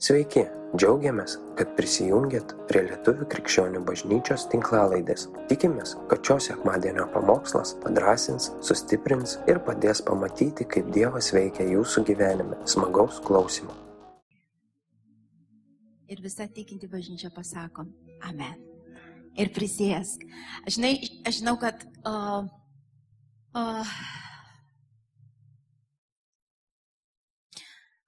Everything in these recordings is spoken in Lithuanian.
Sveiki, džiaugiamės, kad prisijungiat prie Lietuvių krikščionių bažnyčios tinklalaidės. Tikimės, kad šios sekmadienio pamokslas padrasins, sustiprins ir padės pamatyti, kaip Dievas veikia jūsų gyvenime. Smagaus klausimų. Ir visa tikinti bažnyčia pasako, amen. Ir prisėsk. Aš, žinai, aš žinau, kad uh, uh,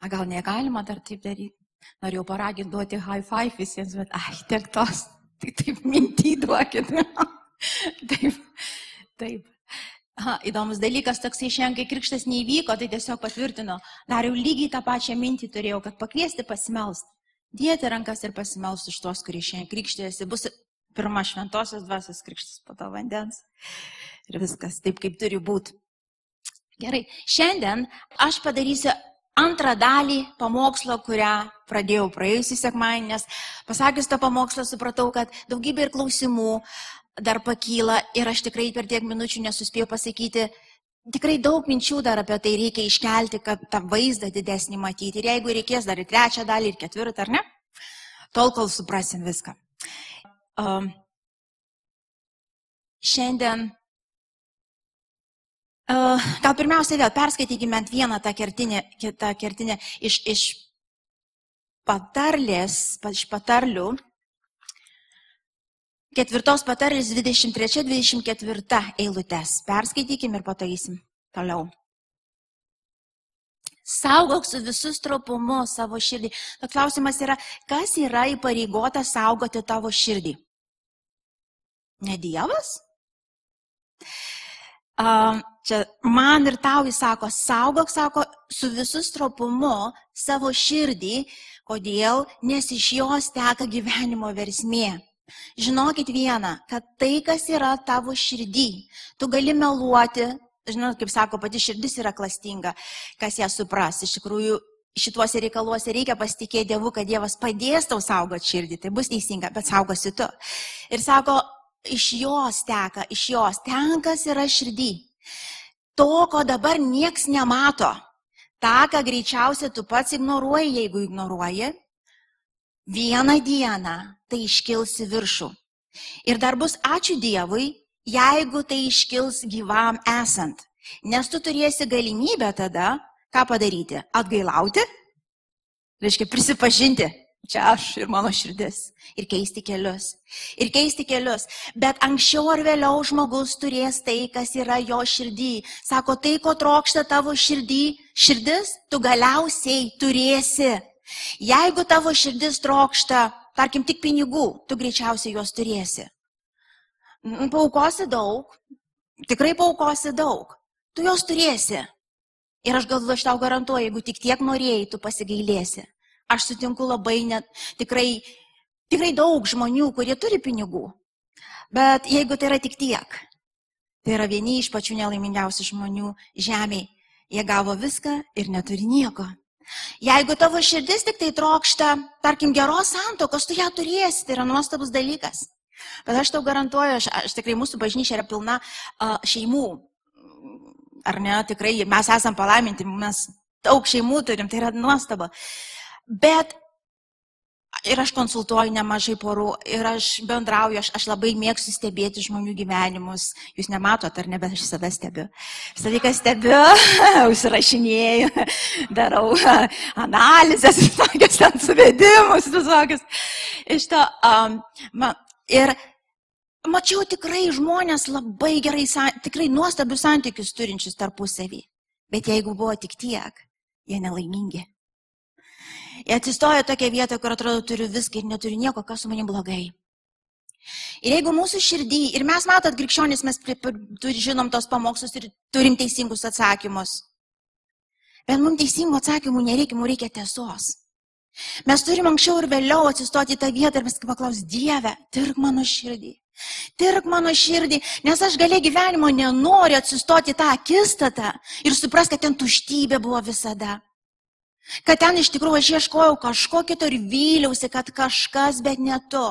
A gal negalima dar taip daryti? Norėjau paraginti duoti high five visiems, bet ai, tiek tos, tai taip mintį duokit. taip, taip. Aha, įdomus dalykas toksai šiandien, kai krikštas neįvyko, tai tiesiog patvirtino. Dar jau lygiai tą pačią mintį turėjau, kad pakviesti pasimelst. Dėti rankas ir pasimelst už tuos, kurie šiandien krikštėsi. Bus pirma šventosios dvasios krikštas, po to vandens. Ir viskas taip, kaip turi būti. Gerai, šiandien aš padarysiu antrą dalį pamokslo, kurią pradėjau praėjusį sekmadienį, nes pasakius tą pamokslą supratau, kad daugybė ir klausimų dar pakyla ir aš tikrai per tiek minučių nesuspėjau pasakyti. Tikrai daug minčių dar apie tai reikia iškelti, kad tą vaizdą didesnį matyti. Ir jeigu reikės dar ir trečią dalį, ir ketvirtą, ar ne? Tol, kol suprasim viską. Um, šiandien Gal pirmiausia vėl perskaitykime vieną tą kertinę, tą kertinę iš, iš patarlės, iš patarlių. Ketvirtos patarlės 23-24 eilutės. Perskaitykime ir pataisim toliau. Saugok su visus tropumu savo širdį. Bet klausimas yra, kas yra įpareigota saugoti tavo širdį? Ne Dievas? Čia man ir tau jis sako, saugok, sako, su visus tropumu savo širdį, kodėl, nes iš jos teka gyvenimo versmė. Žinokit vieną, kad tai, kas yra tavo širdį, tu gali meluoti, žinot, kaip sako, pati širdis yra klastinga, kas ją supras. Iš tikrųjų, šituose reikaluose reikia pasitikėti Dievu, kad Dievas padės tau saugoti širdį, tai bus teisinga, bet saugosi tu. Ir sako, iš jos teka, iš jos ten, kas yra širdį to, ko dabar nieks nemato. Ta, ką greičiausiai tu pats ignoruoji, jeigu ignoruoji, vieną dieną tai iškils į viršų. Ir dar bus ačiū Dievui, jeigu tai iškils gyvam esant. Nes tu turėsi galimybę tada, ką padaryti? Atgailauti, reiškia prisipažinti, Čia aš ir mano širdis. Ir keisti kelius. Ir keisti kelius. Bet anksčiau ar vėliau žmogus turės tai, kas yra jo širdį. Sako, tai, ko trokšta tavo širdį, širdis, tu galiausiai turėsi. Jeigu tavo širdis trokšta, tarkim, tik pinigų, tu greičiausiai juos turėsi. Paukosi daug, tikrai paukosi daug, tu juos turėsi. Ir aš galvoju, aš tau garantuoju, jeigu tik tiek norėjai, tu pasigailėsi. Aš sutinku labai net tikrai, tikrai daug žmonių, kurie turi pinigų. Bet jeigu tai yra tik tiek, tai yra vieni iš pačių nelaimingiausių žmonių žemėje. Jie gavo viską ir neturi nieko. Jeigu tavo širdis tik tai trokšta, tarkim, geros santokos, tu ją turėsi, tai yra nuostabus dalykas. Bet aš tau garantuoju, aš, aš tikrai mūsų bažnyčia yra pilna uh, šeimų. Ar ne, tikrai mes esam palaiminti, mes daug šeimų turim, tai yra nuostaba. Bet ir aš konsultuoju nemažai porų ir aš bendrauju, aš, aš labai mėgstu stebėti žmonių gyvenimus. Jūs nematot, ar ne, bet aš visada stebiu. Visą laiką stebiu, užsirašinėju, darau analizės, visokius ten suvedimus, visokius. Iš to, um, man, ir mačiau tikrai žmonės labai gerai, tikrai nuostabius santykius turinčius tarpusavį. Bet jeigu buvo tik tiek, jie nelaimingi. Jie atsistoja tokia vieta, kur atrodo turiu viską ir neturiu nieko, kas su manim blogai. Ir jeigu mūsų širdį, ir mes matot, krikščionys, mes žinom tos pamokslus ir turim teisingus atsakymus. Bet mums teisingų atsakymų nereikia, mums reikia tiesos. Mes turim anksčiau ir vėliau atsistoti į tą vietą ir mes paklaus Dieve, tirk mano širdį. Tirk mano širdį, nes aš galiai gyvenimo nenoriu atsistoti tą akistatą ir supras, kad ten tuštybė buvo visada. Kad ten iš tikrųjų aš ieškojau kažko kito ir vyliausi, kad kažkas, bet ne tu,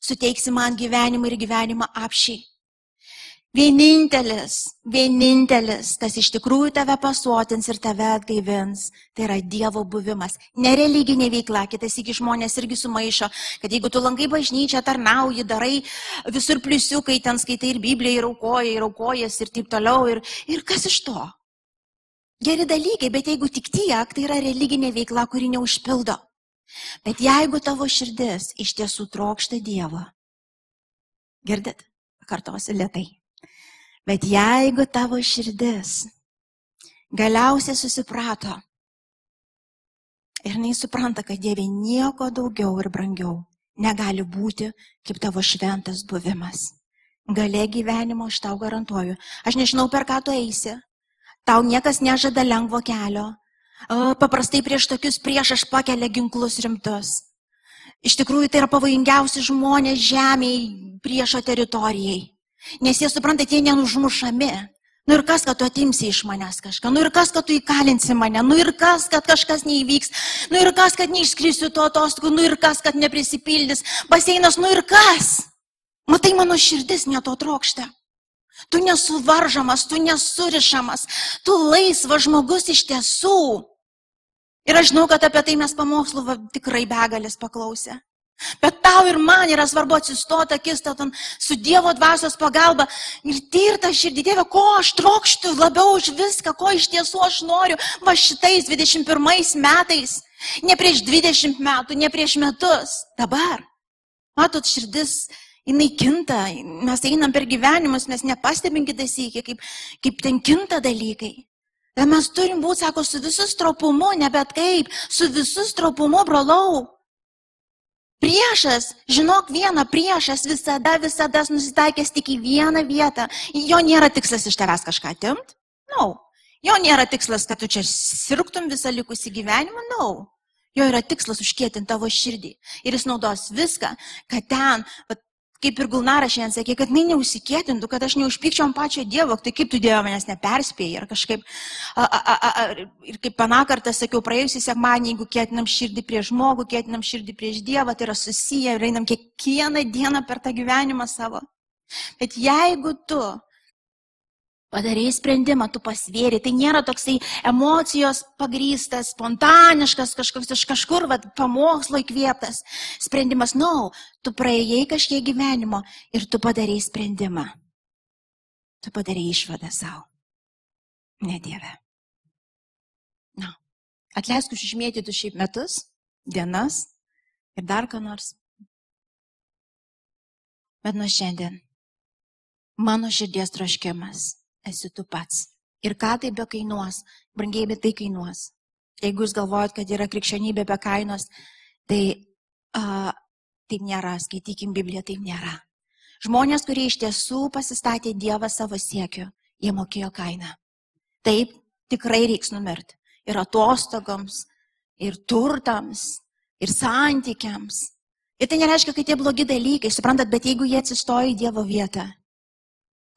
suteiksi man gyvenimą ir gyvenimą apšiai. Vienintelis, vienintelis, kas iš tikrųjų tave pasotins ir tave atgaivins, tai yra Dievo buvimas. Nereliginė veikla, kitas iki žmonės irgi sumaišo, kad jeigu tu lankai bažnyčią, tarnauji, darai visur pliusiukai, ten skaitai ir Bibliją, ir aukoji, ir aukojas, ir taip toliau, ir, ir kas iš to? Geri dalykai, bet jeigu tik tiek, tai yra religinė veikla, kuri neužpildo. Bet jeigu tavo širdis iš tiesų trokšta Dievo, girdit, kartosiu lietai Bet jeigu tavo širdis galiausiai susiprato ir jinai supranta, kad Dieve nieko daugiau ir brangiau negali būti kaip tavo šventas buvimas. Galė gyvenimo aš tau garantuoju. Aš nežinau, per ką tu eisi. Tau niekas nežada lengvo kelio. Paprastai prieš tokius prieš aš pakelia ginklus rimtus. Iš tikrųjų, tai yra pavojingiausi žmonės žemėje priešo teritorijai. Nes jie supranta, jie nenužmušami. Nu ir kas, kad tu atimsi iš manęs kažką, nu ir kas, kad tu įkalinsi mane, nu ir kas, kad kažkas neįvyks, nu ir kas, kad neišskrisiu to atostogų, nu ir kas, kad neprisipildys baseinas, nu ir kas. Matai, mano širdis neto trokšta. Tu nesuvaržamas, tu nesurišamas, tu laisvas žmogus iš tiesų. Ir aš žinau, kad apie tai mes pamokslų tikrai begalės paklausę. Bet tau ir man yra svarbu atsistoti akistaton su Dievo dvasios pagalba ir tirta širdį Dievę, ko aš trokštų labiau už viską, ko iš tiesų aš noriu va šitais 21 metais. Ne prieš 20 metų, ne prieš metus, dabar. Matot, širdis, jinai kinta, mes einam per gyvenimus, mes nepastebim kitais įkį, kaip, kaip ten kinta dalykai. Ir mes turim būti, sako, su visu stropumu, ne bet kaip, su visu stropumu, brolau. Priešas, žinok vieną, priešas visada, visada nusitaikęs tik į vieną vietą. Jo nėra tikslas iš tavęs kažką atimti. No. Jo nėra tikslas, kad tu čia sirgtum visą likusį gyvenimą. No. Jo yra tikslas užkėtinti tavo širdį. Ir jis naudos viską, kad ten, vat, kaip ir Gulnara šiandien sakė, kad jinai neusikėtintų, kad aš neužpykčiau ant pačio Dievo, tai kaip tu Dievo manęs neperspėjai ir kažkaip, a, a, a, a, ir kaip panakartą sakiau, praėjusį sekmanį, jeigu kėtinam širdį prieš žmogų, kėtinam širdį prieš Dievą, tai yra susiję ir einam kiekvieną dieną per tą gyvenimą savo. Bet jeigu tu Padarėjai sprendimą, tu pasvėri. Tai nėra toksai emocijos pagrystas, spontaniškas, kažkoks iš kažkur, vad, pamokslo įkvėptas sprendimas. Na, no, tu praėjai kažkiek gyvenimo ir tu padarėjai sprendimą. Tu padarėjai išvadą savo. Ne Dieve. Na, atleisk už išmėtytus šiaip metus, dienas ir dar ką nors. Bet nuo šiandien mano širdies troškimas esi tu pats. Ir ką tai be kainuos, brangiai, bet tai kainuos. Jeigu jūs galvojat, kad yra krikščionybė be kainos, tai uh, taip nėra, skaitykim Bibliją, taip nėra. Žmonės, kurie iš tiesų pasistatė Dievą savo siekiu, jie mokėjo kainą. Taip, tikrai reiks numirti. Ir atostogoms, ir turtams, ir santykiams. Ir tai nereiškia, kad tie blogi dalykai, suprantat, bet jeigu jie atsistoja į Dievo vietą,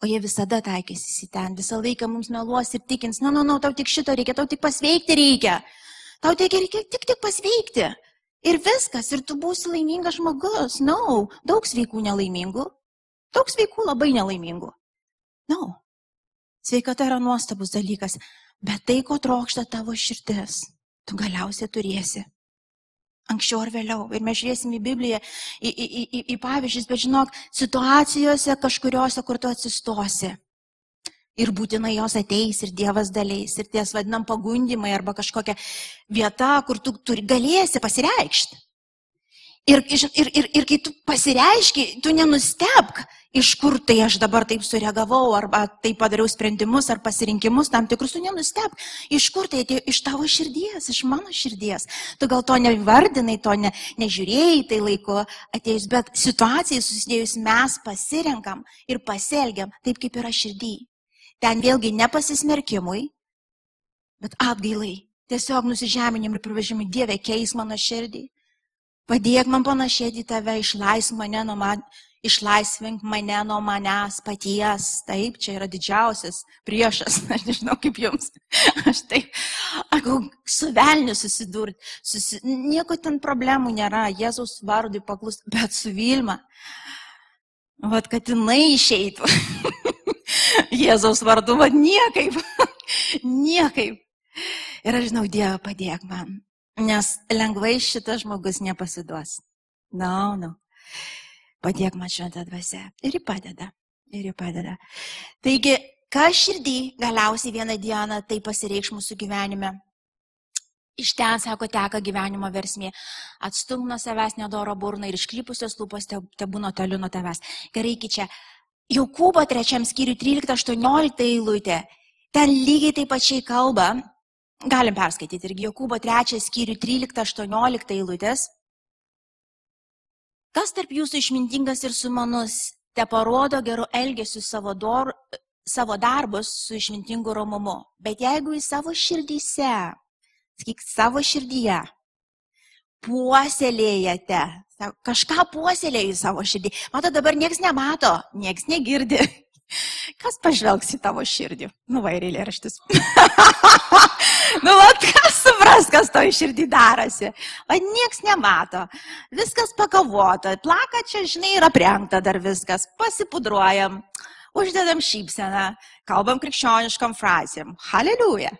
O jie visada taikysis į ten, visą laiką mums meluos ir tikins, na, na, na, tau tik šito reikia, tau tik pasveikti reikia. Tau reikia, reikia tik, tik pasveikti. Ir viskas, ir tu būsi laimingas žmogus. Na, no, daug sveikų nelaimingų. Daug sveikų labai nelaimingų. Na, no. sveikata yra nuostabus dalykas, bet tai, ko trokšta tavo širdis, tu galiausiai turėsi. Anksčiau ar vėliau. Ir mes žiūrėsim į Bibliją, į, į, į, į pavyzdžius, bet žinok, situacijose kažkuriuose, kur tu atsistosi. Ir būtinai jos ateis ir Dievas daliais, ir ties vadinam pagundimai arba kažkokia vieta, kur tu turi, galėsi pasireikšti. Ir, ir, ir, ir kai tu pasireiški, tu nenustebk, iš kur tai aš dabar taip sureagavau, arba taip padariau sprendimus ar pasirinkimus tam tikrus, tu nenustebk, iš kur tai atėjo, iš tavo širdies, iš mano širdies. Tu gal to nevardinai, to ne, nežiūrėjai tai laiku atėjus, bet situacijai susidėjus mes pasirenkam ir pasielgiam taip, kaip yra širdį. Ten vėlgi nepasismerkimui, bet atgailai. Tiesiog nusižeminimui ir privežimui Dievė keis mano širdį. Padėk man panašėti tave, išlaisvink mane nuo man, išlaisvink mane nuo manęs paties. Taip, čia yra didžiausias priešas, aš nežinau kaip jums. Aš taip, aku, su velniu susidurti, susi... nieko ten problemų nėra, Jėzaus vardui paklus, bet su Vilma. Vat, kad jinai išeitų. Jėzaus vardu, vad niekaip, niekaip. Ir aš žinau, Dieve, padėk man, nes lengvai šitas žmogus nepasiduos. Na, no, na. No. Padėk man šventą dvasę. Ir ji padeda. Ir ji padeda. Taigi, kas širdį galiausiai vieną dieną tai pasireikš mūsų gyvenime. Iš ten, sako, teka gyvenimo versmė. Atstum nuo savęs nedoro burną ir išklypusios lūpos te, te būna toli nuo tavęs. Gerai, čia. Jokūbo trečiam skyriui 13-18 eilutė. Ten lygiai taip pačiai kalba. Galim perskaityti irgi Jokūbo trečią skyrių 13-18 eilutės. Kas tarp jūsų išmintingas ir sumanus, te parodo geru elgesiu savo, dor, savo darbus su išmintingu romumu. Bet jeigu į savo širdyse, sakyk, savo širdyje, puoselėjate, kažką puoselėjai savo širdį, mato, dabar niekas nemato, niekas negirdi. Kas pažvelgs į tavo širdį? Nu, vairėlė raštis. nu, vat, kas supras, kas to iširdį darosi. O nieks nemato. Viskas pakavota. Plaka čia, žinai, yra prengta dar viskas. Pasipudruojam. Uždedam šypseną. Kalbam krikščioniškam frazėm. Haleliuja.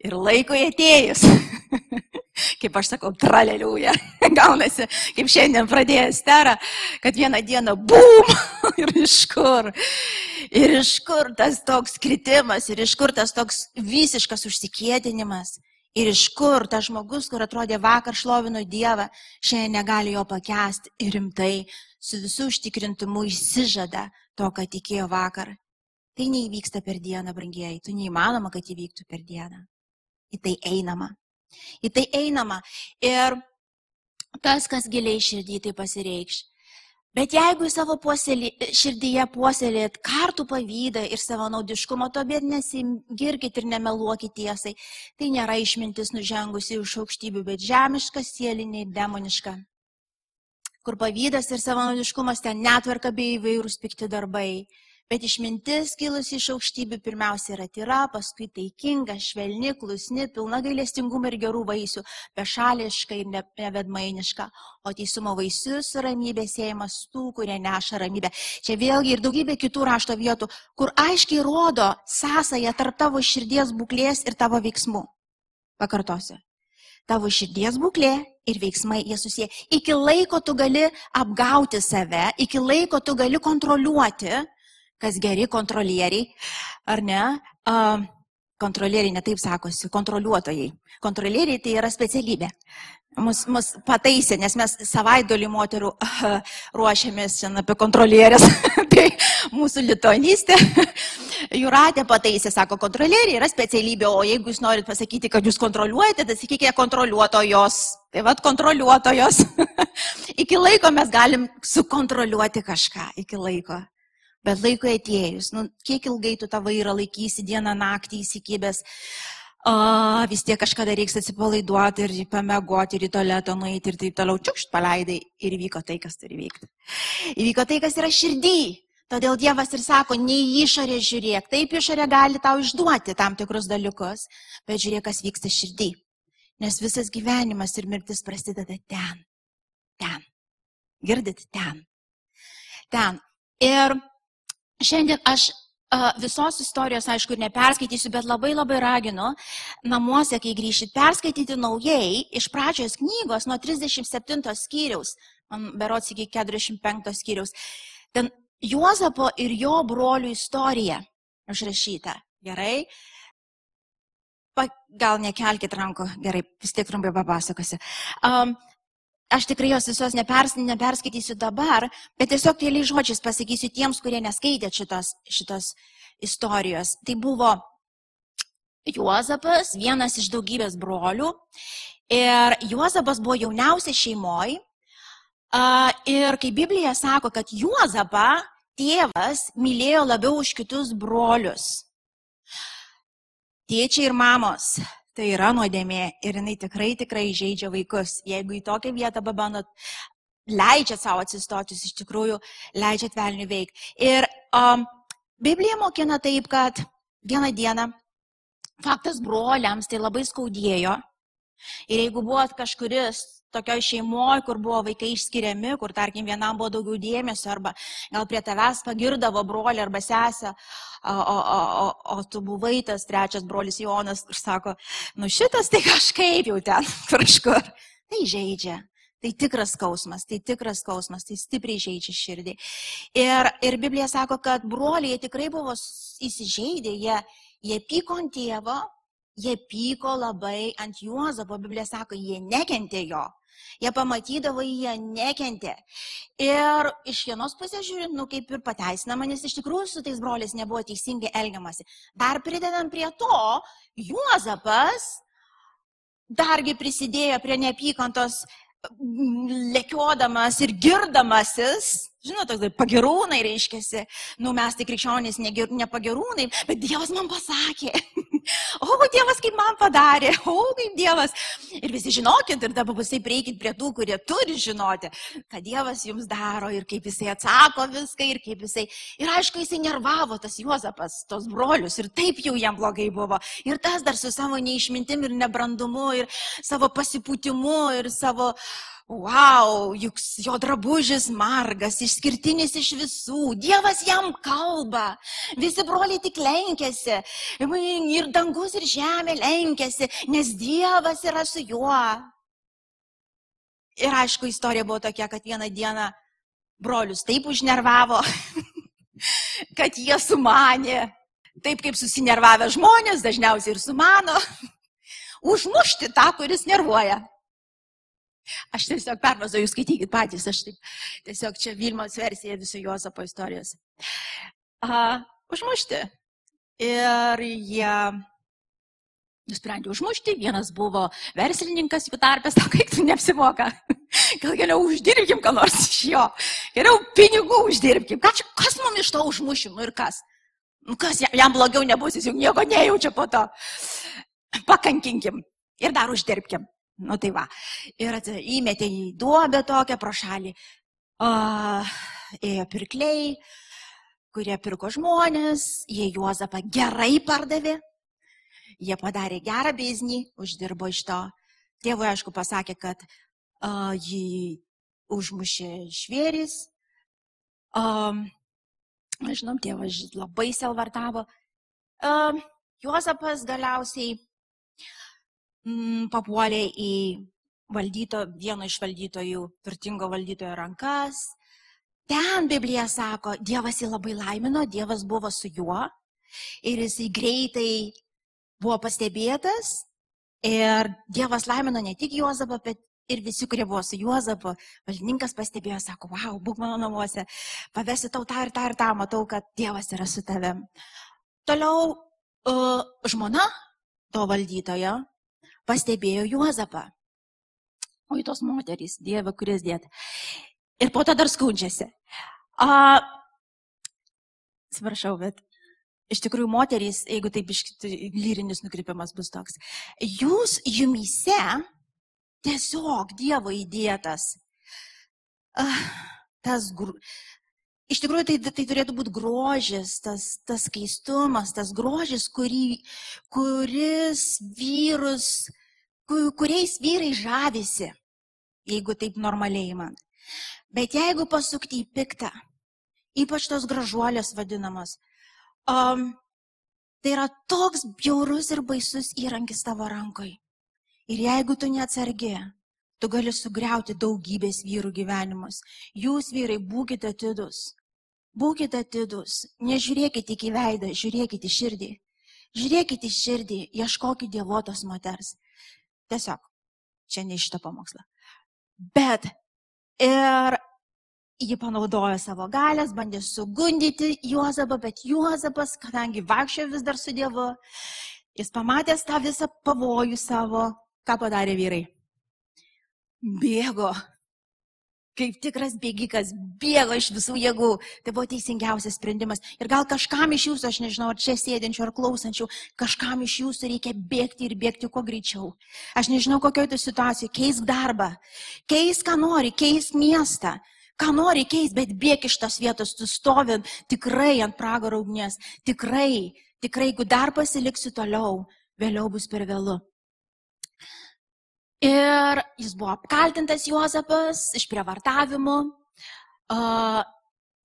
Ir laiko atėjus. kaip aš sakau, traleliuja. Gaunasi, kaip šiandien pradėjo Estera, kad vieną dieną bum ir iš kur. Ir iš kur tas toks kritimas, ir iš kur tas toks visiškas užsikėdinimas. Ir iš kur tas žmogus, kur atrodė vakar šlovino Dievą, šiandien negali jo pakęsti ir rimtai su visų užtikrintumu išsižada to, ką tikėjo vakar. Tai neįvyksta per dieną, brangieji, tu neįmanoma, kad įvyktų per dieną į tai einama. Į tai einama. Ir tas, kas giliai širdį tai pasireikš. Bet jeigu į savo puoselį, širdyje puoselėt kartų pavydą ir savo naudiškumą, to bet nesigirkit ir nemeluokit tiesai, tai nėra išmintis nužengusi iš aukštybių, bet žemiška, sielinė, demoniška. Kur pavydas ir savo naudiškumas ten netvarka bei įvairūs pikti darbai Bet išmintis kilusi iš aukštybių pirmiausia yra tyra, paskui taikinga, švelni, klusni, pilna gailestingumų ir gerų vaisių, bešališka ir nevedmainiška, o teisumo vaisius ramybė siejamas tų, kurie neša ramybę. Čia vėlgi ir daugybė kitų rašto vietų, kur aiškiai rodo sąsąją tarp tavo širdies būklės ir tavo veiksmų. Pakartosiu. Tavo širdies būklė ir veiksmai jie susiję. Iki laiko tu gali apgauti save, iki laiko tu gali kontroliuoti kas geri kontrolieriai, ar ne? Uh, kontrolieriai netaip sakosi, kontroliuotojai. Kontrolieriai tai yra specialybė. Mus, mus pataisė, nes mes savaitolį moterų uh, ruošiamės šiandien apie kontrolierės. tai mūsų litonystė. Juratė pataisė, sako, kontrolieriai yra specialybė, o jeigu jūs norit pasakyti, kad jūs kontroliuojate, tai sakykite kontroliuotojos. Tai vad kontroliuotojos. iki laiko mes galim sukontroliuoti kažką, iki laiko. Bet laikui atėjus, nu, kiek ilgai tu tą vairą laikysi dieną naktį įsikibęs, a, vis tiek kažkada reiks atsipalaiduoti ir pamegoti, ir į tualetą nueiti ir taip toliau čiukšt paleidai ir įvyko tai, kas turi vykti. Įvyko tai, kas yra širdį. Todėl Dievas ir sako, ne į išorę žiūrėk. Taip išorė gali tau išduoti tam tikrus dalykus, bet žiūrėk, kas vyksta širdį. Nes visas gyvenimas ir mirtis prasideda ten. Ten. Girdit, ten. Ten. Ir Šiandien aš visos istorijos, aišku, neperskaitysiu, bet labai labai raginu namuose, kai grįšit, perskaityti naujai iš pradžios knygos nuo 37 skyriaus, berots iki 45 skyriaus. Ten Juozapo ir jo brolių istorija užrašyta. Gerai? Pa, gal nekelkite rankų, gerai, vis tiek trumpai papasakosiu. Um, aš tikrai jos visos nepers, neperskaitysiu dabar, bet tiesiog keliais žodžiais pasakysiu tiems, kurie neskaitė šitos, šitos istorijos. Tai buvo Juozapas, vienas iš daugybės brolių. Ir Juozapas buvo jauniausias šeimoji. Ir kai Biblija sako, kad Juozapą tėvas mylėjo labiau už kitus brolius. Tėčiai ir mamos, tai yra nuodėmė ir jinai tikrai, tikrai žaidžia vaikus. Jeigu į tokią vietą pabandot, leidžiat savo atsistotis, iš tikrųjų leidžiat velnių veikti. Ir um, Biblija mokina taip, kad vieną dieną faktas broliams tai labai skaudėjo. Ir jeigu buvot kažkuris tokioje šeimoje, kur buvo vaikai išskiriami, kur, tarkim, vienam buvo daugiau dėmesio, arba gal prie tavęs pagirdavo brolį arba sesę, o, o, o, o tu buvai tas trečias brolis Jonas ir sako, nu šitas tai kažkaip jau ten kažkur. Tai žaidžia. Tai tikras skausmas, tai tikras skausmas, tai stipriai žaidžia širdį. Ir, ir Biblija sako, kad broliai tikrai buvo įsižeidę, jie, jie pyko ant tėvo, jie pyko labai ant Juozapo, Biblija sako, jie nekentė jo. Jie pamatydavo, jie nekentė. Ir iš vienos pusės žiūrint, nu kaip ir pateisinama, nes iš tikrųjų su tais broliais nebuvo teisingai elgiamasi. Dar pridedant prie to, Juozapas dargi prisidėjo prie neapykantos lekiodamas ir girdamasis, žinot, toks pagirūnai reiškiasi, nu mes tai krikščionys ne, ne bet Dievas man pasakė, o Dievas kaip man padarė, o kaip Dievas. Ir visi žinokit, ir dabar visai prieikit prie tų, kurie turi žinoti, ką Dievas jums daro ir kaip jisai atsako viską ir kaip jisai. Ir aišku, jisai nervavo tas Juozapas, tos brolius ir taip jau jam blogai buvo. Ir tas dar su savo neišmintim ir nebrandumu ir savo pasipūtimu ir savo Wow, juk jo drabužis margas, išskirtinis iš visų. Dievas jam kalba. Visi broliai tik lenkėsi. Ir dangus, ir žemė lenkėsi, nes Dievas yra su juo. Ir aišku, istorija buvo tokia, kad vieną dieną brolius taip užnervavo, kad jie sumanė, taip kaip susinervavę žmonės dažniausiai ir sumano, užmušti tą, kuris nervuoja. Aš tiesiog pervazoju, skaitykit patys, aš taip, tiesiog čia Vilmos versija viso Jozapo istorijos. A, užmušti. Ir jie nusprendė užmušti, vienas buvo verslininkas, jų tarpės, sako, kaip tu neapsimoka. Gal geriau uždirbkim ką nors iš jo. Geriau pinigų uždirbkim. Ką čia, kas mums iš to užmušim nu ir kas? Nu kas, jam blogiau nebus, jis jau nieko nejaučia po to. Pakankinkim ir dar uždirbkim. Nu tai va. Ir įmetė į duobę tokią pro šalį. O, ėjo pirkliai, kurie pirko žmonės, jie Juozapą gerai pardavė, jie padarė gerą biznį, uždirbo iš to. Tėvui, aišku, pasakė, kad uh, jį užmušė žvėris. Um, žinom, tėvas labai selvartavo. Um, Juozapas galiausiai papuolė į valdyto, vieno iš valdytojų, turtingo valdytojo rankas. Ten Biblija sako, Dievas jį labai laimino, Dievas buvo su juo ir jisai greitai buvo pastebėtas ir Dievas laimino ne tik Juozapą, bet ir visi, kurie buvo su Juozapu, valdininkas pastebėjo, sako, wow, būk mano namuose, pavesi tau tą ir tą ir tą, matau, kad Dievas yra su tavim. Toliau uh, žmona to valdytojo pastebėjo Juozapą. O į tos moterys, Dieve, kuris dėt. Ir po to dar skundžiasi. A, Svaršau, bet iš tikrųjų moterys, jeigu taip lyrinis nukrypimas bus toks, jūs jumyse tiesiog Dievo įdėtas uh, tas, iš tikrųjų tai, tai turėtų būti grožis, tas, tas keistumas, tas grožis, kurį, kuris vyrus kuriais vyrai žavisi, jeigu taip normaliai man. Bet jeigu pasukti į piktą, ypač tos gražuolės vadinamos, um, tai yra toks bjaurus ir baisus įrankis tavo rankoje. Ir jeigu tu neatsargi, tu gali sugriauti daugybės vyrų gyvenimus. Jūs vyrai būkite atidus. Būkite atidus. Nežiūrėkite į veidą, žiūrėkite į širdį. Žiūrėkite į širdį, ieškokite dievotos moters. Tiesiog, čia ne šitą pamokslą. Bet ir ji panaudojo savo galės, bandė sugundyti Juozapą, bet Juozapas, kadangi vaikščiojo vis dar su Dievu, jis pamatęs tą visą pavojų savo, ką padarė vyrai. Bėgo kaip tikras bėgikas, bėgo iš visų jėgų. Tai buvo teisingiausias sprendimas. Ir gal kažkam iš jūsų, aš nežinau, ar čia sėdinčių, ar klausančių, kažkam iš jūsų reikia bėgti ir bėgti kuo greičiau. Aš nežinau, kokioje tu situacijoje. Keisk darbą, keisk ką nori, keisk miestą. Ką nori keisk, bet bėg iš tos vietos, tu stovint tikrai ant pragaro ugnies. Tikrai, tikrai, jeigu dar pasiliksiu toliau, vėliau bus per vėlu. Ir jis buvo apkaltintas Juozapas iš prievartavimų. Uh,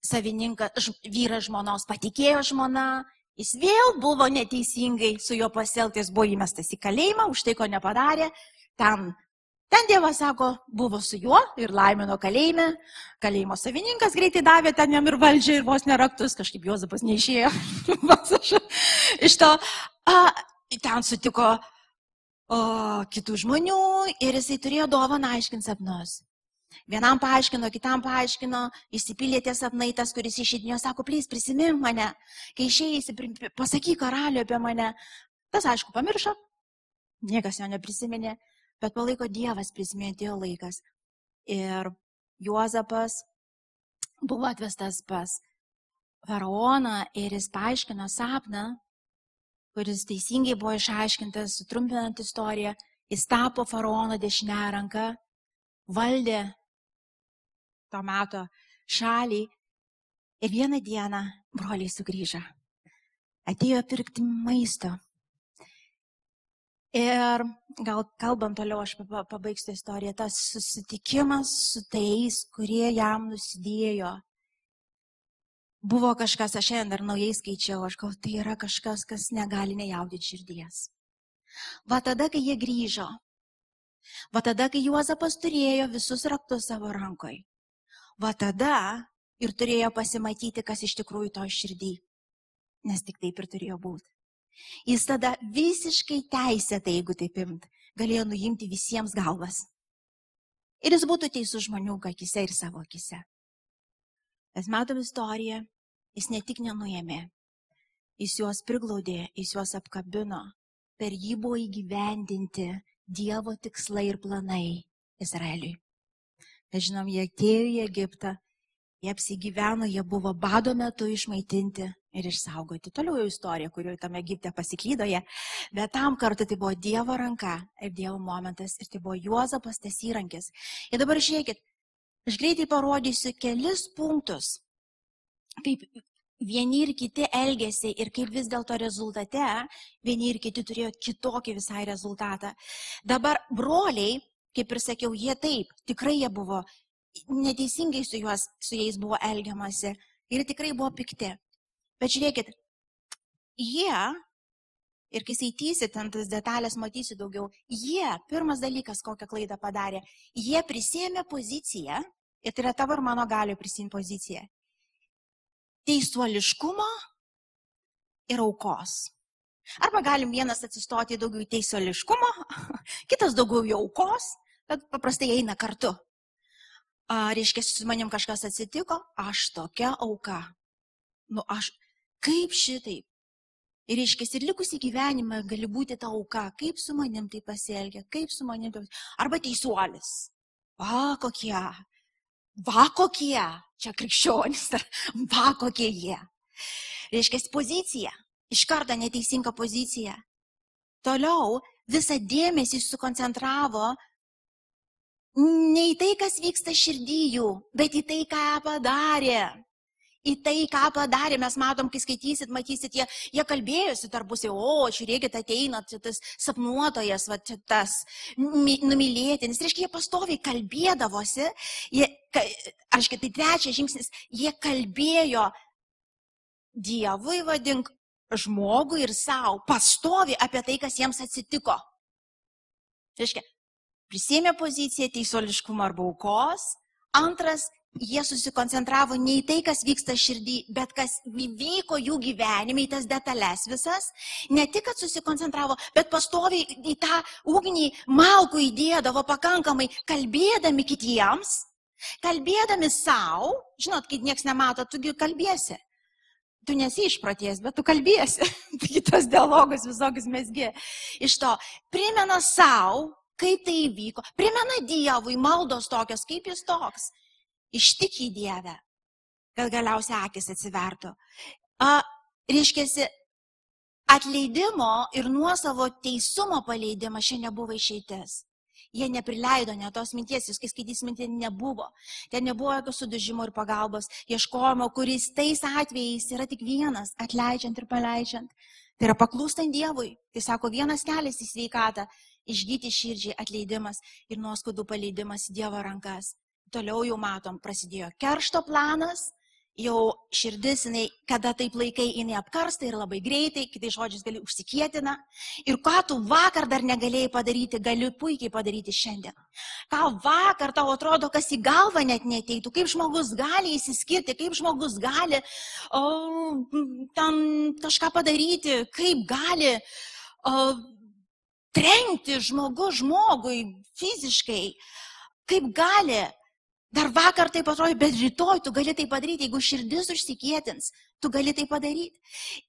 savininkas, vyras žmonos patikėjo žmona, jis vėl buvo neteisingai su juo pasielgtis, buvo įmestas į kalėjimą už tai, ko nepadarė. Ten Ten Dievas sako, buvo su juo ir laimino kalėjime. Kalėjimo savininkas greitai davė ten jam ir valdžią, ir vos neraktus, kažkaip Jozapas neišėjo. Iš to a, ten sutiko o, kitų žmonių ir jisai turėjo dovaną aiškinti sapnus. Vienam paaiškino, kitam paaiškino, įsipylė tie sapnai, tas, kuris išėdinio, sako, plys, prisimink mane, kai išėjai, pasakyk karaliu apie mane. Tas, aišku, pamiršo, niekas jo neprisiminė. Bet po laiko Dievas prisimėtėjo laikas. Ir Juozapas buvo atvestas pas faraoną ir jis paaiškino sapną, kuris teisingai buvo išaiškintas, sutrumpinant istoriją. Jis tapo faraono dešinę ranką, valdė to meto šalį ir vieną dieną broliai sugrįžo. Atėjo pirkti maisto. Ir gal kalbant toliau, aš pabaigsiu istoriją, tas susitikimas su tais, kurie jam nusidėjo, buvo kažkas, aš šiandien dar naujai skaičiau, aš galvoju, tai yra kažkas, kas negali nejaudinti širdies. Va tada, kai jie grįžo, va tada, kai Juozapas turėjo visus raktus savo rankoj, va tada ir turėjo pasimatyti, kas iš tikrųjų to širdį, nes tik taip ir turėjo būti. Jis tada visiškai teisėtai, jeigu taip imt, galėjo nuimti visiems galvas. Ir jis būtų teisus žmonių akise ir savo akise. Mes matom istoriją, jis ne tik nenuėmė, jis juos priglaudė, jis juos apkabino, per jį buvo įgyvendinti Dievo tikslai ir planai Izraeliui. Mes žinom, jie atėjo į Egiptą, jie apsigyveno, jie buvo bado metu išmaitinti, ir išsaugoti. Toliau jau istorija, kurioje tame Egipte pasiklydoje, bet tam kartu tai buvo Dievo ranka ir Dievo momentas ir tai buvo Juozapas tas įrankis. Ir dabar žiūrėkit, aš greitai parodysiu kelis punktus, kaip vieni ir kiti elgėsi ir kaip vis dėlto rezultate vieni ir kiti turėjo kitokį visai rezultatą. Dabar broliai, kaip ir sakiau, jie taip, tikrai jie buvo neteisingai su, juos, su jais buvo elgiamasi ir tikrai buvo pikti. Bet žiūrėkit, jie, ir kai skaitysit ten tas detalės, matysit daugiau, jie, pirmas dalykas, kokią klaidą padarė, jie prisėmė poziciją, ir tai yra tavo ir mano galio prisimti poziciją, teisuoliškumo ir aukos. Arba galim vienas atsistoti daugiau į teisuoliškumo, kitas daugiau į aukos, bet paprastai eina kartu. A, reiškia, su manim kažkas atsitiko, aš tokia auka. Nu, aš, Kaip šitaip? Ir reiškia, ir likusį gyvenimą gali būti ta auka, kaip su manim tai pasielgia, kaip su manim tai Arba teisuolis. Va kokie, va kokie, čia krikščionys, va kokie jie. Reiškia, pozicija, iš karto neteisinga pozicija. Toliau visą dėmesį sukoncentravo ne į tai, kas vyksta širdyjų, bet į tai, ką padarė į tai, ką padarė, mes matom, kai skaitysit, matysit, jie, jie kalbėjosi tarpusiai, o, žiūrėkit, ateina tas sapnuotojas, va, tas numylėtinis. Reiškia, jie pastoviai kalbėdavosi, jie, aš tai trečias žingsnis, jie kalbėjo Dievui, vadink, žmogui ir savo, pastovi apie tai, kas jiems atsitiko. Reiškia, prisėmė poziciją teisoliškumo arba aukos. Antras, jie susikoncentravo ne į tai, kas vyksta širdį, bet kas vyko jų gyvenime, į tas detalės visas. Ne tik, kad susikoncentravo, bet pastoviai į tą ugnį malkų įdėdavo pakankamai, kalbėdami kitiems, kalbėdami savo. Žinot, kai niekas nemato, tugi kalbėsi. Tu nesi išpraties, bet tu kalbėsi. Kitas dialogas visokius mesgi. Iš to primena savo, kaip tai įvyko, primena Dievui maldos tokios, kaip jis toks ištik į Dievę, kad galiausiai akis atsivertų. A, reiškia, atleidimo ir nuosavo teisumo paleidimas šiandien nebuvo išeitis. Jie neprileido net tos minties, jūs kai skaitys mintį, nebuvo. Ten nebuvo jokio sudužimo ir pagalbos, ieškojimo, kuris tais atvejais yra tik vienas, atleidžiant ir paleidžiant. Tai yra paklūstant Dievui. Tai sako, vienas kelias į sveikatą išgyti širdžiai atleidimas ir nuoskaudų paleidimas į Dievo rankas. Toliau jau matom, prasidėjo keršto planas, jau širdis, jinai, kada taip laikai, jinai apkarsta ir labai greitai, kitai žodžiais gali užsikėtina. Ir ką tu vakar dar negalėjai padaryti, gali puikiai padaryti šiandien. Ką vakar tau atrodo, kas į galvą net neteitų, kaip žmogus gali įsiskirti, kaip žmogus gali o, ten kažką padaryti, kaip gali o, trenkti žmogus žmogui fiziškai, kaip gali Dar vakar tai atrodė, bet rytoj tu gali tai padaryti, jeigu širdis užsikėtins, tu gali tai padaryti.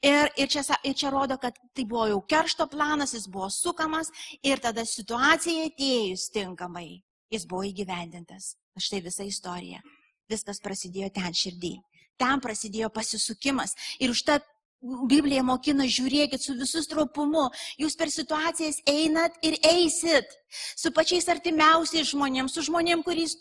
Ir, ir, čia, ir čia rodo, kad tai buvo jau keršto planas, jis buvo sukamas ir tada situacija atėjus tinkamai, jis buvo įgyvendintas. Štai visa istorija. Viskas prasidėjo ten širdį. Ten prasidėjo pasisukimas. Ir užtat Biblija mokina, žiūrėkit su visų stropumu, jūs per situacijas einat ir eisit su pačiais artimiausiais žmonėms, su žmonėm, kuris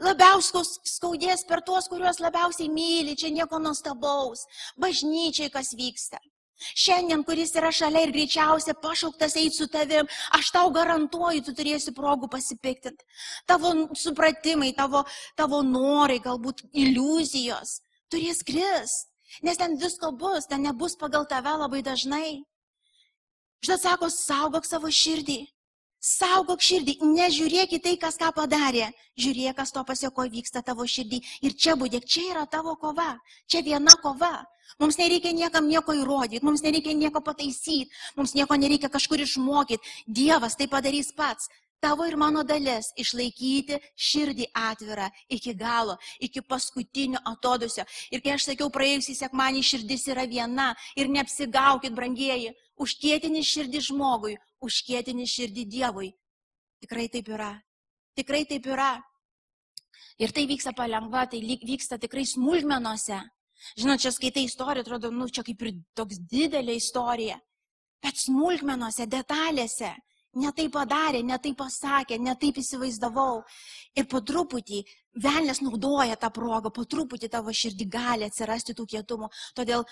labiausiai skaudės per tuos, kuriuos labiausiai myli, čia nieko nuostabaus, bažnyčiai kas vyksta. Šiandien, kuris yra šalia ir greičiausia pašauktas eiti su tavim, aš tau garantuoju, tu turėsi progų pasipiktinti. Tavo supratimai, tavo, tavo norai, galbūt iliuzijos turės krist. Nes ten visko bus, ten nebus pagal tave labai dažnai. Žinot, sako, saugok savo širdį. Saugok širdį, nežiūrėk į tai, kas ką padarė. Žiūrėk, kas to pasieko vyksta tavo širdį. Ir čia būdėk, čia yra tavo kova. Čia viena kova. Mums nereikia niekam nieko įrodyti, mums nereikia nieko pataisyti, mums nieko nereikia kažkur išmokyti. Dievas tai padarys pats. Tavo ir mano dalis - išlaikyti širdį atvirą iki galo, iki paskutinio atodusio. Ir kai aš sakiau praėjusį sekmanį, širdis yra viena ir neapsigaukit, brangieji, užkėtini širdį žmogui, užkėtini širdį Dievui. Tikrai taip yra. Tikrai taip yra. Ir tai vyksta palengva, tai vyksta tikrai smulkmenuose. Žinot, čia skaitai istoriją, atrodo, nu, čia kaip ir toks didelė istorija. Bet smulkmenuose, detalėse ne taip padarė, ne taip pasakė, ne taip įsivaizdavau. Ir po truputį velnės naudoja tą progą, po truputį tavo širdį gali atsirasti tų kietumų. Todėl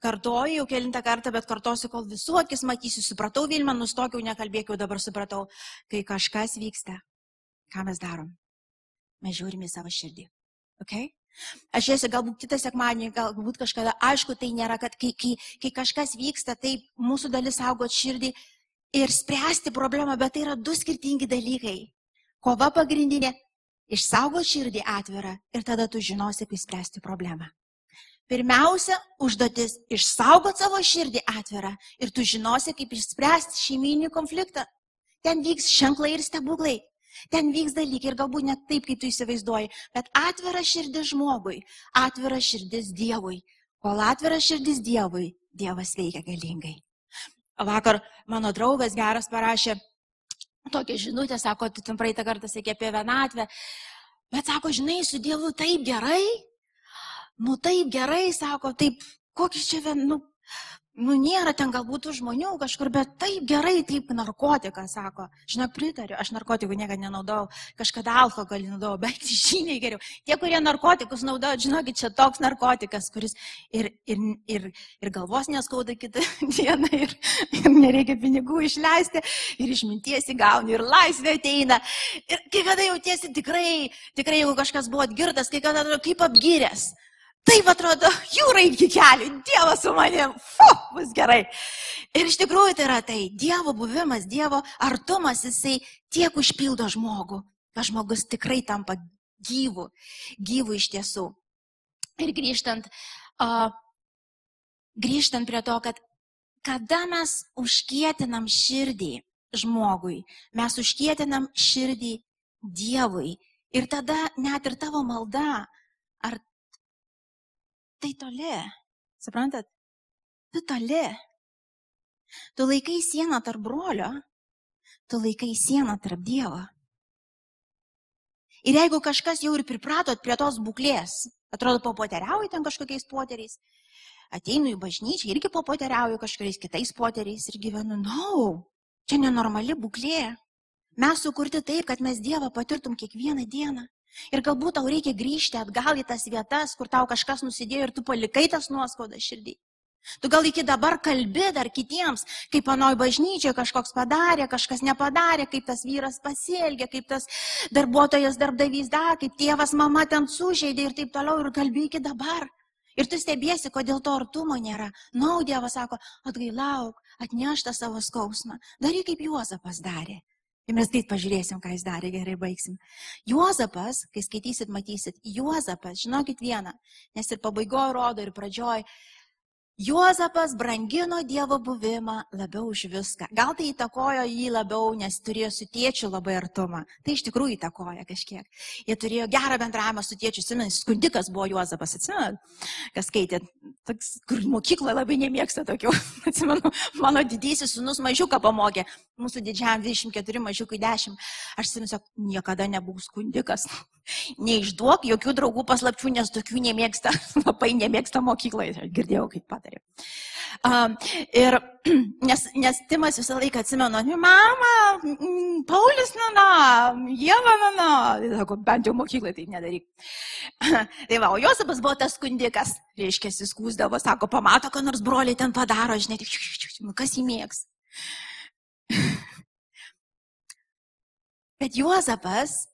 kartoju jau kelintą kartą, bet kartosiu, kol visų akis matysiu, supratau Vilmą, nustokiau, nekalbėkiau, dabar supratau, kai kažkas vyksta, ką mes darom. Mes žiūrime į savo širdį. Okay? Aš esi galbūt kitą sekmadienį, galbūt kažkada, aišku, tai nėra, kad kai, kai, kai kažkas vyksta, tai mūsų dalis saugot širdį, ir spręsti problemą, bet tai yra du skirtingi dalykai. Kova pagrindinė - išsaugo širdį atvirą ir tada tu žinosi, kaip spręsti problemą. Pirmiausia, užduotis - išsaugot savo širdį atvirą ir tu žinosi, kaip išspręsti šeiminį konfliktą. Ten vyks ženklai ir stebuklai. Ten vyks dalykai ir galbūt net taip, kaip tu įsivaizduoji, bet atvira širdis žmogui, atvira širdis Dievui. Kol atvira širdis Dievui, Dievas veikia galingai. Vakar mano draugas geras parašė tokią žinutę, sako, tu ten praeitą kartą sakė apie vienatvę, bet sako, žinai, su Dievu taip gerai, nu taip gerai, sako, taip, kokį čia, vien, nu, Nu, nėra ten galbūt žmonių kažkur, bet taip gerai, taip narkotikas, sako. Žinok, pritariu, aš narkotikų niekada nenaudojau, kažkada alkoholį naudojau, bet žymiai geriau. Tie, kurie narkotikus naudoja, žinokit, čia toks narkotikas, kuris ir, ir, ir, ir galvos neskauda kitą dieną, ir, ir nereikia pinigų išleisti, ir išminties įgauni, ir laisvė ateina. Ir kai kada jautiesi tikrai, tikrai, jeigu kažkas buvo atgirtas, kai kada kaip apgyręs. Taip atrodo, jūra iki kelių, Dievas su manim, fu, bus gerai. Ir iš tikrųjų tai yra tai, Dievo buvimas, Dievo artumas, jisai tiek užpildo žmogų, kad žmogus tikrai tampa gyvu, gyvu iš tiesų. Ir grįžtant, uh, grįžtant prie to, kad kada mes užkietinam širdį žmogui, mes užkietinam širdį Dievui. Ir tada net ir tavo malda, ar tai toli. Suprantat? Tu toli. Tu laikai sieną tarp brolio, tu laikai sieną tarp Dievo. Ir jeigu kažkas jau ir pripratot prie tos būklės, atrodo, papoteriauju ten kažkokiais poteriais, ateinu į bažnyčią, irgi papoteriauju kažkokiais kitais poteriais ir gyvenu, na, no, čia nenormali būklė. Mes sukurti taip, kad mes Dievą patirtum kiekvieną dieną. Ir galbūt tau reikia grįžti atgal į tas vietas, kur tau kažkas nusidėjo ir tu palikai tas nuoskaudas širdį. Tu gal iki dabar kalbi dar kitiems, kaip panoj bažnyčioje kažkoks padarė, kažkas nepadarė, kaip tas vyras pasielgė, kaip tas darbuotojas darbdavys dar, kaip tėvas mama ten sužeidė ir taip toliau ir kalbi iki dabar. Ir tu stebėsi, kodėl to artumo nėra. Nau, Dievas sako, atgailauk, atnešta savo skausmą. Daryk kaip Juozapas darė. Ir mes greit pažiūrėsim, ką jis darė, gerai baigsim. Juozapas, kai skaitysit, matysit, Juozapas, žinokit vieną, nes ir pabaigoje rodo, ir pradžioj, Juozapas brangino Dievo buvimą labiau už viską. Gal tai įtakojo jį labiau, nes turėjo su tėčiu labai artumą. Tai iš tikrųjų įtakoja kažkiek. Jie turėjo gerą bendravimą su tėčiu. Simenis skundikas buvo Juozapas, atsimenu, kas skaitė, toks, kur mokykloje labai nemėgsta tokių. Atsimenu, mano didysis sunus mažiuką pamokė. Mūsų didžiam 24 mažiukui 10. Aš simsiu, niekada nebūsiu skundikas. Neišduok jokių draugų paslapčių, nes tokių nemėgsta, labai nemėgsta mokykloje. Girdėjau, kaip patarė. Um, ir nes, nes Timas visą laiką atsimenu, mama, Paulius, na, na, Jėva, na, na, sako, bent jau mokyklai taip nedaryk. tai va, o Josabas buvo tas skundikas, reiškia, jis skūsdavo, sako, pamato, ką nors broliai ten padaro, žinai, nu, kas jį mėgs. Bet Juozapas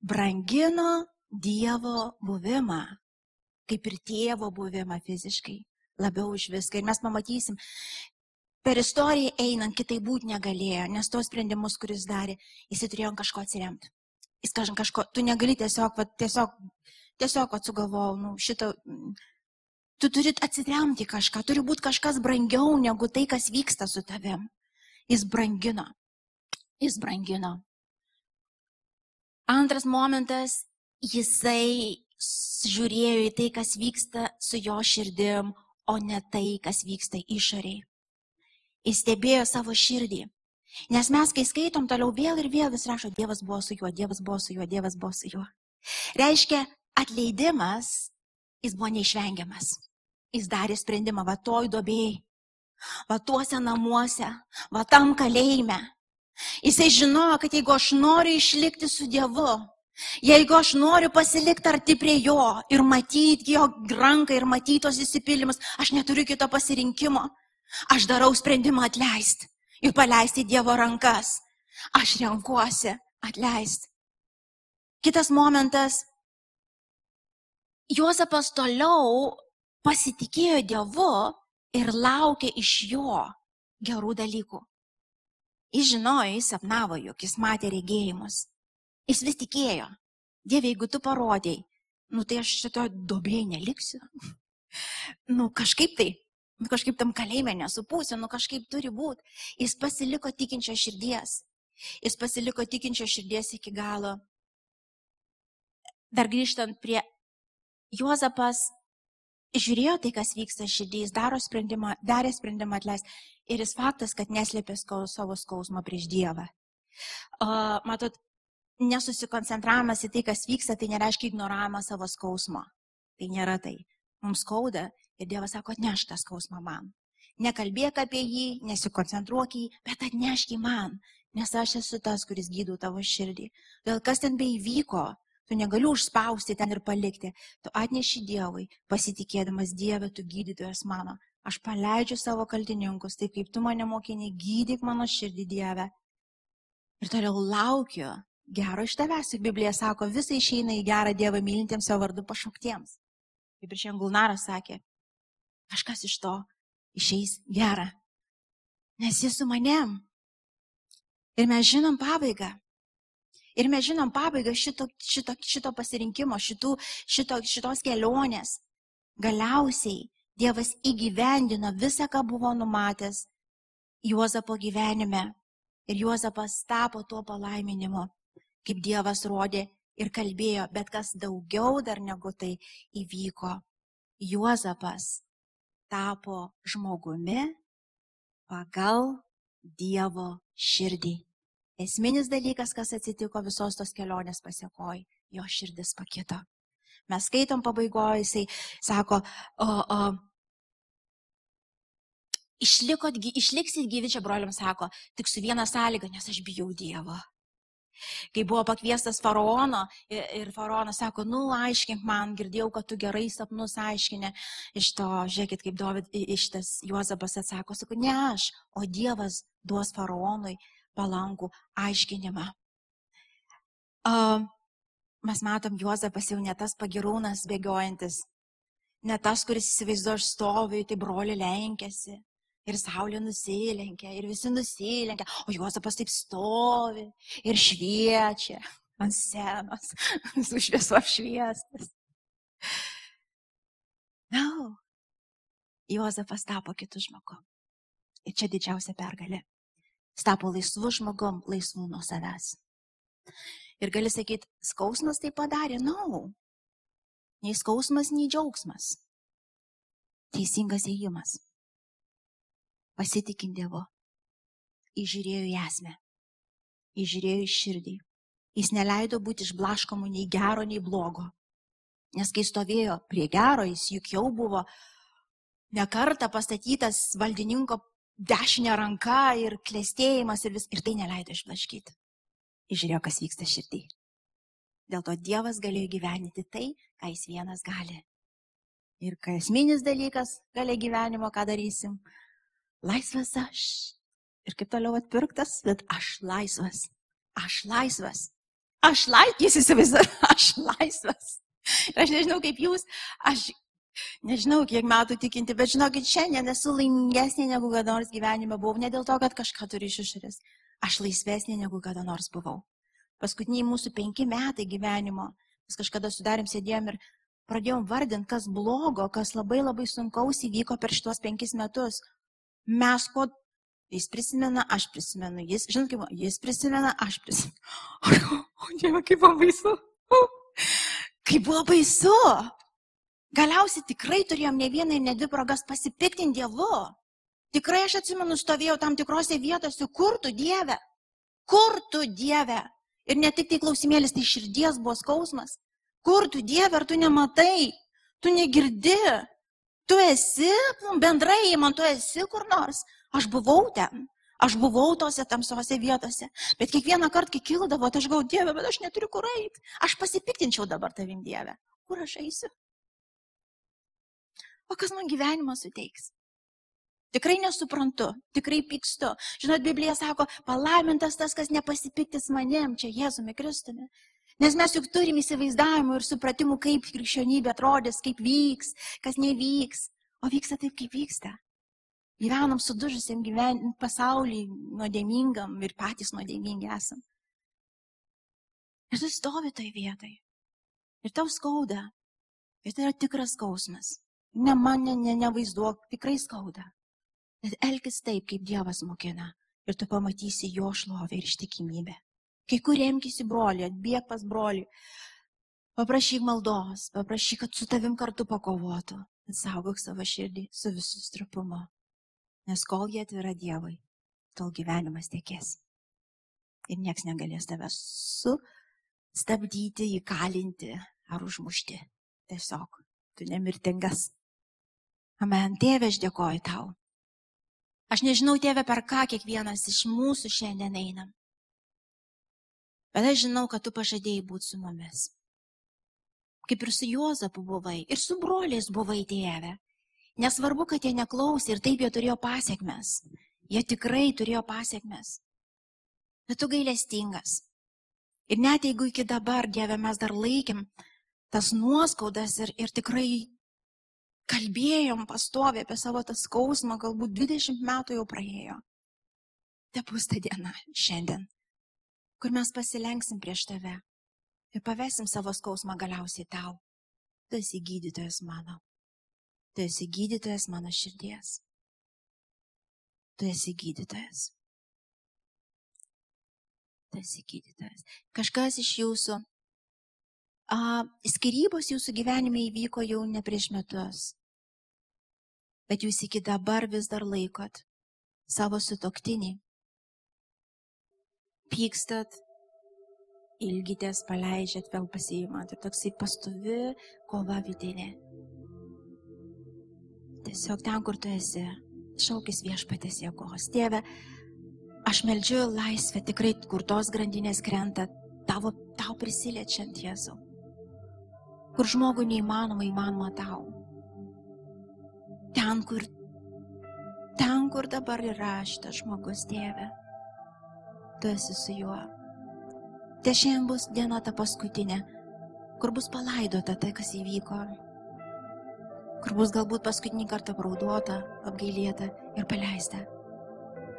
brangino Dievo buvimą, kaip ir tėvo buvimą fiziškai, labiau už viską. Ir mes pamatysim, per istoriją einant kitai būti negalėjo, nes tos sprendimus, kuris darė, jis turėjo kažko atsiremti. Jis kažką, kažko, tu negali tiesiog, va, tiesiog, tiesiog atsugalvojau, nu, šitą, tu turi atsiremti kažką, turi būti kažkas brangiau negu tai, kas vyksta su tavim. Jis brangino. Jis brangino. Antras momentas, jisai žiūrėjo į tai, kas vyksta su jo širdim, o ne tai, kas vyksta išoriai. Jis stebėjo savo širdį. Nes mes, kai skaitom toliau vėl ir vėl, vis rašo, Dievas buvo su juo, Dievas buvo su juo, Dievas buvo su juo. Reiškia, atleidimas, jis buvo neišvengiamas. Jis darė sprendimą, va toj dobėjai, va tuose namuose, va tam kalėjime, Jisai žinojo, kad jeigu aš noriu išlikti su Dievu, jeigu aš noriu pasilikti arti prie Jo ir matyti Jo ranką ir matyti tos įsipildymus, aš neturiu kito pasirinkimo. Aš darau sprendimą atleisti ir paleisti Dievo rankas. Aš renkuosi atleisti. Kitas momentas. Juozapas toliau pasitikėjo Dievu ir laukė iš jo gerų dalykų. Jis žinojo, jis sapnavo, jog jis matė regėjimus. Jis vis tikėjo. Dieve, jeigu tu parodėjai, nu tai aš šito dobėjai neliksiu. nu kažkaip tai, nu kažkaip tam kalėjime nesupūsiu, nu kažkaip turi būti. Jis pasiliko tikinčio širdies. Jis pasiliko tikinčio širdies iki galo. Dar grįžtant prie Juozapas žiūrėjo tai, kas vyksta širdį, jis daro sprendimą, darė sprendimą atleisti. Ir jis faktas, kad neslėpė savo skausmo prieš Dievą. Uh, matot, nesusikoncentravimas į tai, kas vyksta, tai nereiškia ignoravimas savo skausmo. Tai nėra tai. Mums skauda ir Dievas sako, atneš tą skausmą man. Nekalbėk apie jį, nesikoncentruok jį, bet atnešk jį man, nes aš esu tas, kuris gydau tavo širdį. Dėl kas ten beįvyko, Tu negali užspausti ten ir palikti. Tu atneši Dievui, pasitikėdamas Dievę, tu gydytojas mano. Aš paleidžiu savo kaltininkus, taip kaip tu mane mokiniai, gydyk mano širdį Dievę. Ir toliau laukiu gero iš tavęs. Ir Biblija sako, visai išeina į gerą Dievą mylintiems savo vardu pašauktiems. Kaip ir šiandien Gulnaras sakė, kažkas iš to išeis gera. Nes jis su manim. Ir mes žinom pabaigą. Ir mes žinom pabaigą šito, šito, šito pasirinkimo, šitų, šito, šitos kelionės. Galiausiai Dievas įgyvendino visą, ką buvo numatęs Juozapo gyvenime. Ir Juozapas tapo tuo palaiminimu, kaip Dievas rodė ir kalbėjo, bet kas daugiau dar negu tai įvyko. Juozapas tapo žmogumi pagal Dievo širdį. Esminis dalykas, kas atsitiko visos tos kelionės pasiekoj, jo širdis pakito. Mes skaitom pabaigoje, jisai sako, o, o, išlikot, išliksit gyvi čia broliam sako, tik su viena sąlyga, nes aš bijau Dievo. Kai buvo pakviestas faraono ir faraonas sako, nu, aiškink man, girdėjau, kad tu gerai sapnus aiškinė. Iš to, žiūrėkit, kaip Dovid, iš tas Juozapas atsako, sako, ne aš, o Dievas duos faraonui palankų aiškinimą. Mes matom, Juozapas jau ne tas pagirūnas bėgiojantis, ne tas, kuris įsivaizduoja, aš stoviu, tai broli lenkėsi. Ir saulė nusilenkia, ir visi nusilenkia, o Juozapas taip stovi ir šviečia ant senos, su šviesu apšviestas. Na, no. Juozapas tapo kitų žmogų. Ir čia didžiausia pergalė. Jis tapo laisvu žmogum, laisvu nuo savęs. Ir gali sakyti, skausmas tai padarė, na, no. nei skausmas, nei džiaugsmas. Teisingas įėjimas pasitikim Dievu. Įžiūrėjo į esmę, įžiūrėjo į širdį. Jis neleido būti išblaškomu nei gero, nei blogo. Nes kai stovėjo prie gero, jis juk jau buvo nekarta pastatytas valdininko dešinė ranka ir klėstėjimas ir, vis, ir tai neleido išblaškyti. Išžiūrėjo, kas vyksta širdį. Dėl to Dievas galėjo gyveninti tai, ką jis vienas gali. Ir kai esminis dalykas, galia gyvenimo, ką darysim, laisvas aš. Ir kaip toliau atpirktas, bet aš laisvas. Aš laisvas. Aš laisvas. Jis įsivaizduoja, aš laisvas. Ir aš nežinau kaip jūs, aš nežinau kiek metų tikinti, bet žinokit, šiandien esu laimingesnė negu kada nors gyvenime buvau. Ne dėl to, kad kažką turiu iš išorės. Aš laisvesnė negu kada nors buvau. Paskutiniai mūsų penki metai gyvenimo. Mes kažkada sudarėm, sėdėjom ir pradėjom vardinti, kas blogo, kas labai labai sunkaus įvyko per šitos penkis metus mes ko, jis prisimena, aš prisimenu, jis, žinot, kaip, jis prisimena, aš prisimenu. O, o Dieve, kaip buvo baisu. Kaip buvo baisu. Galiausiai tikrai turėjom ne vieną ir ne dvi progas pasipiktinti Dievu. Tikrai aš atsimenu, stovėjau tam tikrose vietose, kur tu Dieve, kur tu Dieve. Ir ne tik tai klausimėlis, tai širdies buvo skausmas. Kur tu Dieve, ar tu nematai, tu negirdi, Tu esi, bendrai, man tu esi kur nors. Aš buvau ten. Aš buvau tose tamsiose vietose. Bet kiekvieną kartą, kai kildavo, tai aš gau Dievę, bet aš neturiu kur eiti. Aš pasipiktinčiau dabar tavim Dievę. Kur aš eisiu? O kas man gyvenimą suteiks? Tikrai nesuprantu, tikrai pykstu. Žinot, Biblija sako, palaimintas tas, kas nepasipiktis manim, čia Jėzumi Kristumi. Nes mes juk turim įsivaizdavimų ir supratimų, kaip krikščionybė atrodys, kaip vyks, kas nevyks. O vyksta taip, kaip vyksta. Gyvenam sudužusiam gyven... pasaulį nuodėmingam ir patys nuodėmingi esam. Ir tu stovi toj vietai. Ir tau skauda. Ir tai yra tikras skausmas. Ne man, ne, ne, nevaizduok, tikrai skauda. Bet elkis taip, kaip Dievas mokina. Ir tu pamatysi jo šlovę ir ištikimybę. Kai kuriems į brolį, atbėg pas brolį. Paprašyk maldos, paprašyk, kad su tavim kartu pakovotų. Saugok savo širdį su visų strupumu. Nes kol jie atvira Dievui, tol gyvenimas tiekės. Ir nieks negalės tavęs sustabdyti, įkalinti ar užmušti. Tiesiog, tu nemirtingas. Amen. Tėve, aš dėkoju tau. Aš nežinau, tėve, per ką kiekvienas iš mūsų šiandien einam. Bet aš žinau, kad tu pažadėjai būti su mumis. Kaip ir su Juozapu buvai, ir su broliais buvai tėve. Nesvarbu, kad jie neklausė ir taip jie turėjo pasiekmes. Jie tikrai turėjo pasiekmes. Bet tu gailestingas. Ir net jeigu iki dabar, Dieve, mes dar laikėm tas nuoskaudas ir, ir tikrai kalbėjom pastovė apie savo tą skausmą, galbūt 20 metų jau praėjo. Te bus ta diena šiandien kur mes pasilenksim prieš tave ir pavesim savo skausmą galiausiai tau. Tu esi gydytojas mano. Tu esi gydytojas mano širdies. Tu esi gydytojas. Tu esi gydytojas. Kažkas iš jūsų, skirybos jūsų gyvenime įvyko jau ne prieš metus. Bet jūs iki dabar vis dar laikot savo sutoktinį pykstat, ilgitės, paleidžiat, vėl pasiimat. Ir toksai pastovi kova vidinė. Tiesiog ten, kur tu esi, šaukis viešpatės jėgos. Tėve, Aš meldžiu laisvę tikrai, kur tos grandinės krenta, tavo, tau prisiliečiant Jėzau. Kur žmogui neįmanoma, įmanoma tau. Ten, kur, ten, kur dabar yra šitas žmogus, tėve, tu esi su juo. Te šiandien bus diena ta paskutinė, kur bus palaidota tai, kas įvyko. Kur bus galbūt paskutinį kartą prauduota, apgailėta ir paleista.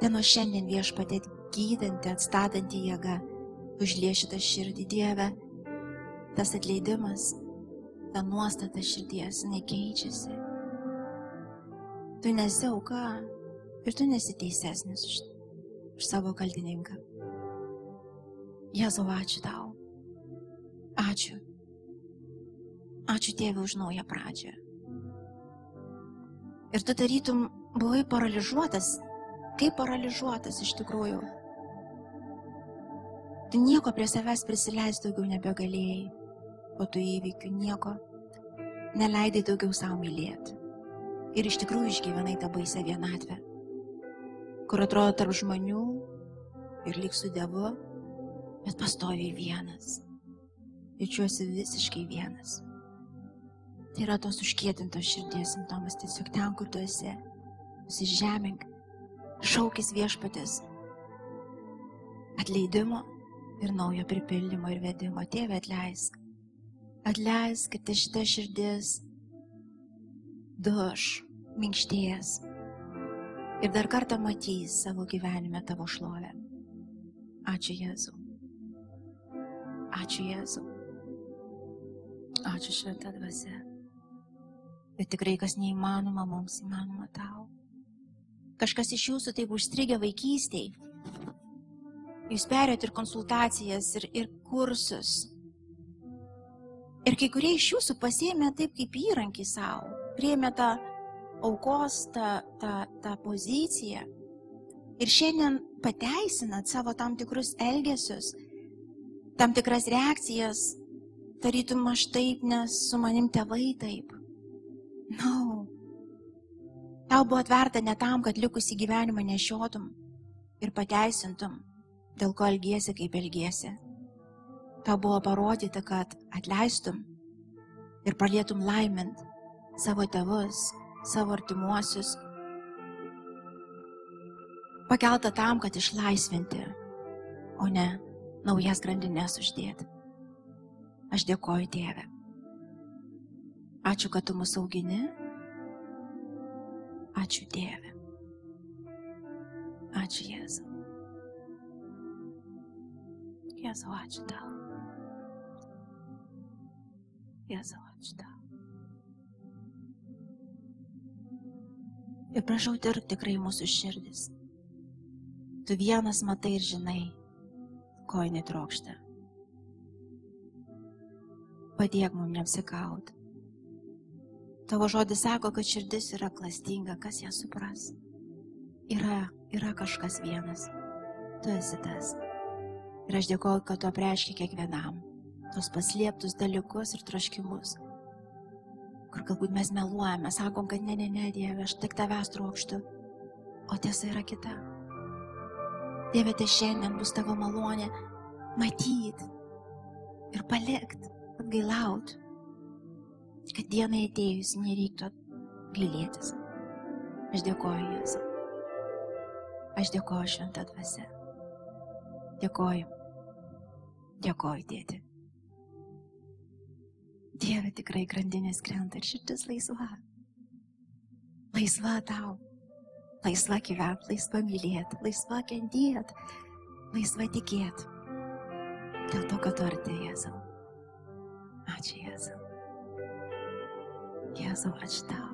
Ten nuo šiandien viešpatė gydanti, atstatanti jėga užlie šitą širdį Dievę. Tas atleidimas, ta nuostata širdies, nekeičiasi. Tu nesi auka ir tu nesi teisesnis už, už savo kaltininką. Jėzau, ačiū tau. Ačiū. Ačiū Tėvui už naują pradžią. Ir tu tarytum buvai paralyžiuotas kaip paralyžiuotas iš tikrųjų. Tu nieko prie savęs prisileisti daugiau nebegalėjai, po tų įvykių nieko neleidai daugiau savo mylėti. Ir iš tikrųjų išgyvenai tą baisę vienatvę, kur atrodo tarp žmonių ir lyg su Dievu, bet pastoviai vienas. Jaučiuosi visiškai vienas. Tai yra tos užkėtintos širdies simptomas, tiesiog ten, kur tu esi. Nusižemink šaukis viešpatės atleidimo ir naujo pripildymo ir vedimo. Tėve atleisk. Atleisk, kad šita širdis duš, minkštės ir dar kartą matys savo gyvenime tavo šlovę. Ačiū Jėzau. Ačiū Jėzau. Ačiū šventą dvasę. Bet tikrai kas neįmanoma, mums įmanoma tau. Kažkas iš jūsų taip užstrigę vaikystėje. Jūs perėt ir konsultacijas, ir, ir kursus. Ir kai kurie iš jūsų pasėmė taip kaip įrankį savo, priėmė tą aukos, tą, tą, tą poziciją. Ir šiandien pateisinat savo tam tikrus elgesius, tam tikras reakcijas, tarytum aš taip, nes su manim tėvai taip. Na, no. Tau buvo atverta ne tam, kad likusį gyvenimą nešiotum ir pateisintum, dėl ko elgiesi, kaip elgiesi. Tau buvo parodyta, kad atleistum ir pradėtum laimint savo tėvus, savo artimuosius. Pakelta tam, kad išlaisvinti, o ne naujas grandinės uždėti. Aš dėkoju Dieve. Ačiū, kad tu mus augini Ačiū Dieve. Ačiū Jėzau. Jėzau, ačiū tau. Jėzau, ačiū tau. Ir prašau, tirk tikrai mūsų širdis. Tu vienas matai ir žinai, ko jinai trokšta. Padėk mums neapsikauti. Tavo žodis sako, kad širdis yra klastinga, kas ją supras. Yra, yra kažkas vienas. Tu esi tas. Ir aš dėkoju, kad tu apreiški kiekvienam tos paslėptus dalykus ir troškimus. Kur galbūt mes meluojame, sakom, kad ne, ne, ne, Dieve, aš tik tavęs trokštų. O tiesa yra kita. Dieve, tai šiandien bus tavo malonė matyti ir palikti, atgailauti kad dienai atėjus nereiktų gailėtis. Aš dėkoju Jėzau. Aš dėkoju šventą dvasę. Dėkoju. Dėkoju, tėti. Dieve tikrai grandinės krenta ir širdis laisva. Laisva tau. Laisva gyventi, laisva mylėti, laisva kentėti, laisva tikėti. Dėl to, kad tu artė Jėzau. Ačiū Jėzau. Jėzau, ačiū tau.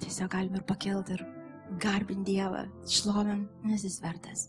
Tiesiog galim ir pakelti ir garbinti Dievą, šlovin, nes jis vertas.